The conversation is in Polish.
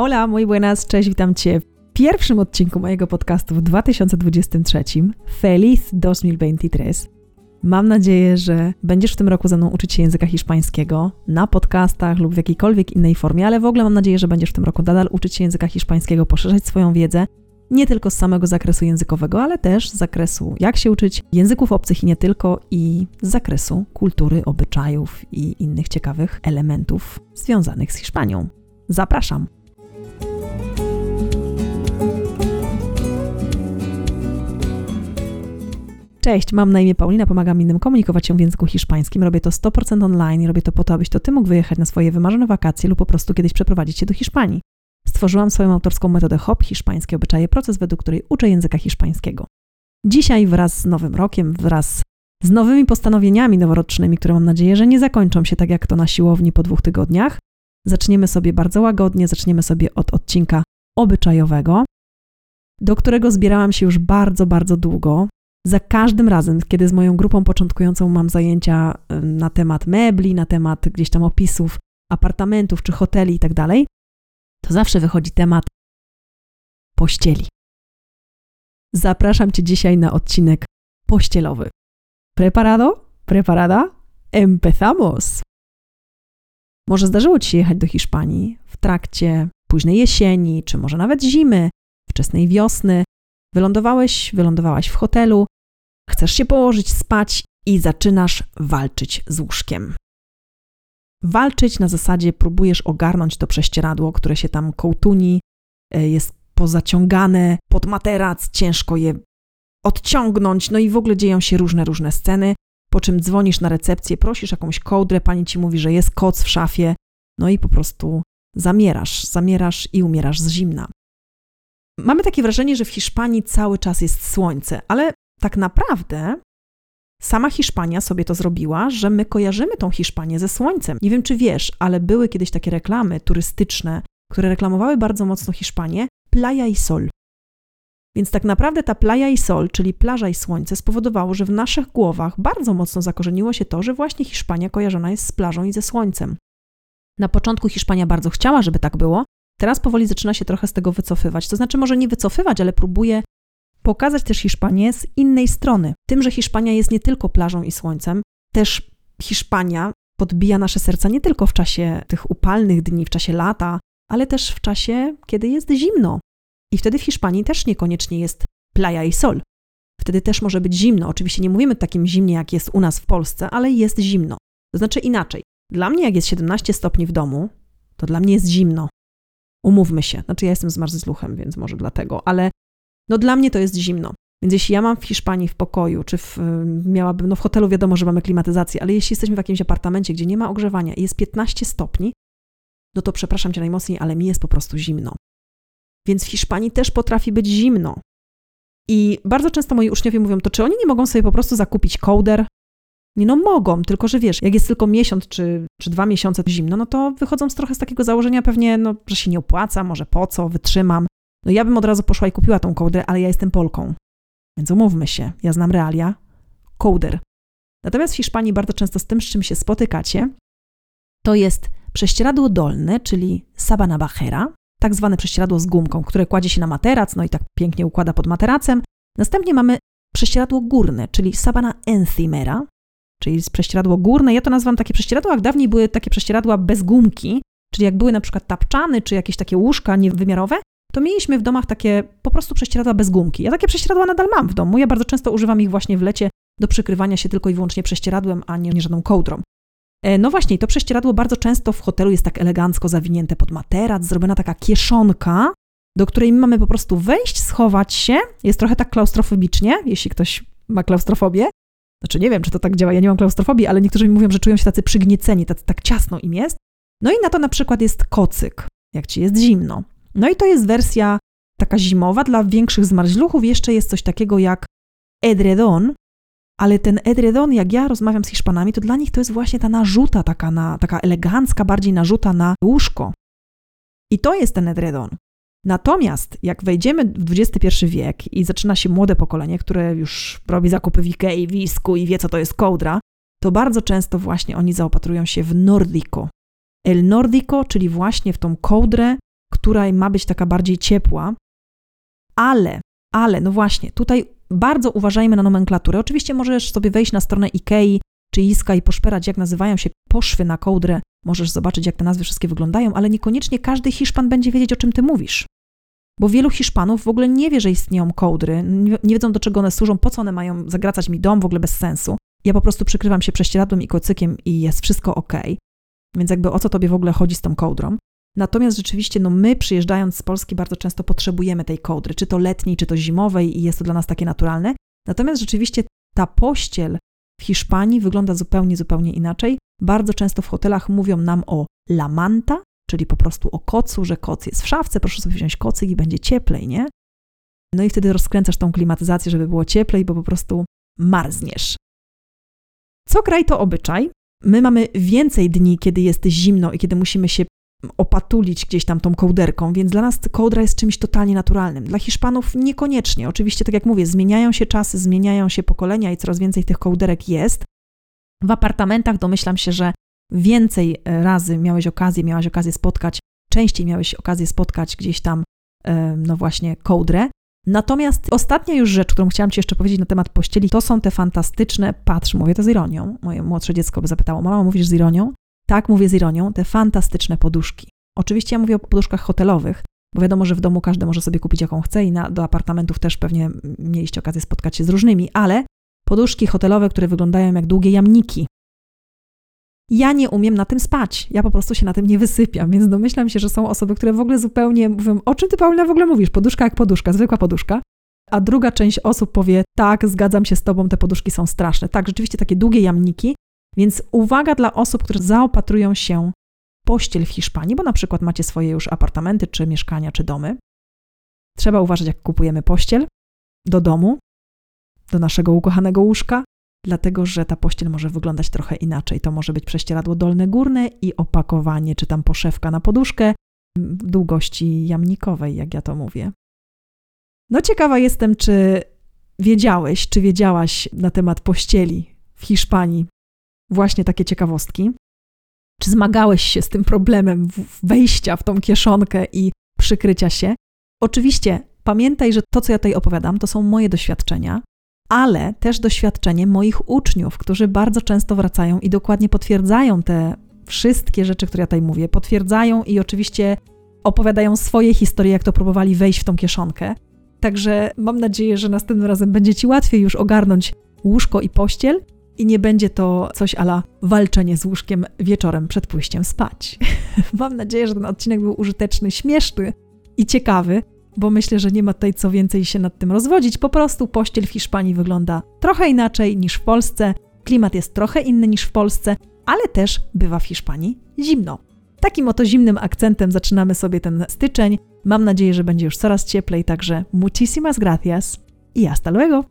Hola, muy buenas, cześć, witam Cię w pierwszym odcinku mojego podcastu w 2023. Feliz 2023. Mam nadzieję, że będziesz w tym roku ze mną uczyć się języka hiszpańskiego na podcastach lub w jakiejkolwiek innej formie, ale w ogóle mam nadzieję, że będziesz w tym roku nadal uczyć się języka hiszpańskiego, poszerzać swoją wiedzę, nie tylko z samego zakresu językowego, ale też z zakresu jak się uczyć języków obcych i nie tylko, i z zakresu kultury, obyczajów i innych ciekawych elementów związanych z Hiszpanią. Zapraszam! Cześć, mam na imię Paulina, pomagam innym komunikować się w języku hiszpańskim. Robię to 100% online i robię to po to, abyś to ty mógł wyjechać na swoje wymarzone wakacje lub po prostu kiedyś przeprowadzić się do Hiszpanii. Stworzyłam swoją autorską metodę HOP, hiszpańskie obyczaje, proces, według której uczę języka hiszpańskiego. Dzisiaj wraz z Nowym Rokiem, wraz z nowymi postanowieniami noworocznymi, które mam nadzieję, że nie zakończą się tak jak to na siłowni po dwóch tygodniach, zaczniemy sobie bardzo łagodnie, zaczniemy sobie od odcinka obyczajowego, do którego zbierałam się już bardzo, bardzo długo. Za każdym razem, kiedy z moją grupą początkującą mam zajęcia na temat mebli, na temat gdzieś tam opisów apartamentów czy hoteli tak dalej, to zawsze wychodzi temat pościeli. Zapraszam Cię dzisiaj na odcinek pościelowy. Preparado? Preparada? Empezamos! Może zdarzyło Ci się jechać do Hiszpanii w trakcie późnej jesieni, czy może nawet zimy, wczesnej wiosny. Wylądowałeś, wylądowałaś w hotelu, chcesz się położyć, spać i zaczynasz walczyć z łóżkiem walczyć na zasadzie próbujesz ogarnąć to prześcieradło, które się tam kołtuni, e, jest pozaciągane pod materac, ciężko je odciągnąć, no i w ogóle dzieją się różne, różne sceny, po czym dzwonisz na recepcję, prosisz jakąś kołdrę, pani ci mówi, że jest koc w szafie, no i po prostu zamierasz, zamierasz i umierasz z zimna. Mamy takie wrażenie, że w Hiszpanii cały czas jest słońce, ale tak naprawdę Sama Hiszpania sobie to zrobiła, że my kojarzymy tą Hiszpanię ze słońcem. Nie wiem, czy wiesz, ale były kiedyś takie reklamy turystyczne, które reklamowały bardzo mocno Hiszpanię Playa i Sol. Więc tak naprawdę ta Playa i Sol, czyli plaża i słońce, spowodowało, że w naszych głowach bardzo mocno zakorzeniło się to, że właśnie Hiszpania kojarzona jest z plażą i ze słońcem. Na początku Hiszpania bardzo chciała, żeby tak było, teraz powoli zaczyna się trochę z tego wycofywać. To znaczy, może nie wycofywać, ale próbuje pokazać też Hiszpanię z innej strony. Tym, że Hiszpania jest nie tylko plażą i słońcem, też Hiszpania podbija nasze serca nie tylko w czasie tych upalnych dni, w czasie lata, ale też w czasie, kiedy jest zimno. I wtedy w Hiszpanii też niekoniecznie jest playa i sol. Wtedy też może być zimno. Oczywiście nie mówimy takim zimnie, jak jest u nas w Polsce, ale jest zimno. To znaczy inaczej. Dla mnie, jak jest 17 stopni w domu, to dla mnie jest zimno. Umówmy się. Znaczy, ja jestem zmarzluchem, więc może dlatego, ale no dla mnie to jest zimno. Więc jeśli ja mam w Hiszpanii w pokoju, czy w, miałabym, no w hotelu wiadomo, że mamy klimatyzację, ale jeśli jesteśmy w jakimś apartamencie, gdzie nie ma ogrzewania i jest 15 stopni, no to przepraszam cię najmocniej, ale mi jest po prostu zimno. Więc w Hiszpanii też potrafi być zimno. I bardzo często moi uczniowie mówią, to czy oni nie mogą sobie po prostu zakupić kołder? Nie no mogą, tylko że wiesz, jak jest tylko miesiąc czy, czy dwa miesiące zimno, no to wychodzą z trochę z takiego założenia pewnie, no, że się nie opłaca, może po co, wytrzymam. No ja bym od razu poszła i kupiła tą kołdrę, ale ja jestem Polką. Więc umówmy się, ja znam realia. Kołder. Natomiast w Hiszpanii bardzo często z tym, z czym się spotykacie, to jest prześcieradło dolne, czyli sabana bajera, tak zwane prześcieradło z gumką, które kładzie się na materac, no i tak pięknie układa pod materacem. Następnie mamy prześcieradło górne, czyli sabana encimera, czyli prześcieradło górne. Ja to nazywam takie prześcieradła, jak dawniej były takie prześcieradła bez gumki, czyli jak były na przykład tapczany, czy jakieś takie łóżka niewymiarowe, to mieliśmy w domach takie po prostu prześcieradła bez gumki. Ja takie prześcieradła nadal mam w domu. Ja bardzo często używam ich właśnie w lecie do przykrywania się tylko i wyłącznie prześcieradłem, a nie, nie żadną kołdrą. E, no właśnie, to prześcieradło bardzo często w hotelu jest tak elegancko zawinięte pod materac, zrobiona taka kieszonka, do której mamy po prostu wejść, schować się. Jest trochę tak klaustrofobicznie, jeśli ktoś ma klaustrofobię. Znaczy nie wiem, czy to tak działa, ja nie mam klaustrofobii, ale niektórzy mi mówią, że czują się tacy przygnieceni, tacy, tak ciasno im jest. No i na to na przykład jest kocyk, jak ci jest zimno. No i to jest wersja taka zimowa. Dla większych zmarzluchów jeszcze jest coś takiego jak edredon, ale ten edredon, jak ja rozmawiam z Hiszpanami, to dla nich to jest właśnie ta narzuta, taka, na, taka elegancka, bardziej narzuta na łóżko. I to jest ten edredon. Natomiast jak wejdziemy w XXI wiek i zaczyna się młode pokolenie, które już robi zakupy w Ikei, w Isku i wie, co to jest kołdra, to bardzo często właśnie oni zaopatrują się w nordico. El nordico, czyli właśnie w tą kołdrę, która ma być taka bardziej ciepła, ale, ale, no właśnie, tutaj bardzo uważajmy na nomenklaturę. Oczywiście możesz sobie wejść na stronę Ikei czy Iska i poszperać, jak nazywają się poszwy na kołdrę. Możesz zobaczyć, jak te nazwy wszystkie wyglądają, ale niekoniecznie każdy Hiszpan będzie wiedzieć, o czym ty mówisz. Bo wielu Hiszpanów w ogóle nie wie, że istnieją kołdry, nie, nie wiedzą, do czego one służą, po co one mają zagracać mi dom, w ogóle bez sensu. Ja po prostu przykrywam się prześcieradłem i kocykiem i jest wszystko ok. Więc jakby o co tobie w ogóle chodzi z tą kołdrą? Natomiast rzeczywiście, no my przyjeżdżając z Polski bardzo często potrzebujemy tej kołdry, czy to letniej, czy to zimowej i jest to dla nas takie naturalne. Natomiast rzeczywiście ta pościel w Hiszpanii wygląda zupełnie, zupełnie inaczej. Bardzo często w hotelach mówią nam o la manta, czyli po prostu o kocu, że koc jest w szafce, proszę sobie wziąć kocyk i będzie cieplej, nie? No i wtedy rozkręcasz tą klimatyzację, żeby było cieplej, bo po prostu marzniesz. Co kraj to obyczaj. My mamy więcej dni, kiedy jest zimno i kiedy musimy się opatulić gdzieś tam tą kołderką, więc dla nas kołdra jest czymś totalnie naturalnym. Dla Hiszpanów niekoniecznie. Oczywiście, tak jak mówię, zmieniają się czasy, zmieniają się pokolenia i coraz więcej tych kołderek jest. W apartamentach domyślam się, że więcej e, razy miałeś okazję, miałaś okazję spotkać, częściej miałeś okazję spotkać gdzieś tam, e, no właśnie, kołdrę. Natomiast ostatnia już rzecz, którą chciałam Ci jeszcze powiedzieć na temat pościeli, to są te fantastyczne, patrz, mówię to z ironią, moje młodsze dziecko by zapytało, mama, mówisz z ironią? Tak, mówię z ironią, te fantastyczne poduszki. Oczywiście ja mówię o poduszkach hotelowych, bo wiadomo, że w domu każdy może sobie kupić jaką chce i na, do apartamentów też pewnie mieliście okazję spotkać się z różnymi, ale poduszki hotelowe, które wyglądają jak długie jamniki. Ja nie umiem na tym spać. Ja po prostu się na tym nie wysypiam, więc domyślam się, że są osoby, które w ogóle zupełnie mówią, o czym ty Paulina w ogóle mówisz? Poduszka jak poduszka, zwykła poduszka. A druga część osób powie, tak, zgadzam się z tobą, te poduszki są straszne. Tak, rzeczywiście takie długie jamniki, więc uwaga dla osób, które zaopatrują się pościel w Hiszpanii, bo na przykład macie swoje już apartamenty, czy mieszkania, czy domy. Trzeba uważać, jak kupujemy pościel do domu, do naszego ukochanego łóżka, dlatego że ta pościel może wyglądać trochę inaczej. To może być prześcieradło dolne górne i opakowanie, czy tam poszewka na poduszkę długości jamnikowej, jak ja to mówię. No ciekawa jestem, czy wiedziałeś, czy wiedziałaś na temat pościeli w Hiszpanii właśnie takie ciekawostki. Czy zmagałeś się z tym problemem wejścia w tą kieszonkę i przykrycia się? Oczywiście pamiętaj, że to, co ja tutaj opowiadam, to są moje doświadczenia, ale też doświadczenie moich uczniów, którzy bardzo często wracają i dokładnie potwierdzają te wszystkie rzeczy, które ja tutaj mówię. Potwierdzają i oczywiście opowiadają swoje historie, jak to próbowali wejść w tą kieszonkę. Także mam nadzieję, że następnym razem będzie Ci łatwiej już ogarnąć łóżko i pościel i nie będzie to coś ala walczenie z łóżkiem wieczorem przed pójściem spać. mam nadzieję, że ten odcinek był użyteczny, śmieszny i ciekawy, bo myślę, że nie ma tutaj co więcej się nad tym rozwodzić. Po prostu pościel w Hiszpanii wygląda trochę inaczej niż w Polsce, klimat jest trochę inny niż w Polsce, ale też bywa w Hiszpanii zimno. Takim oto zimnym akcentem zaczynamy sobie ten styczeń. Mam nadzieję, że będzie już coraz cieplej, także muchísimas gracias i hasta luego!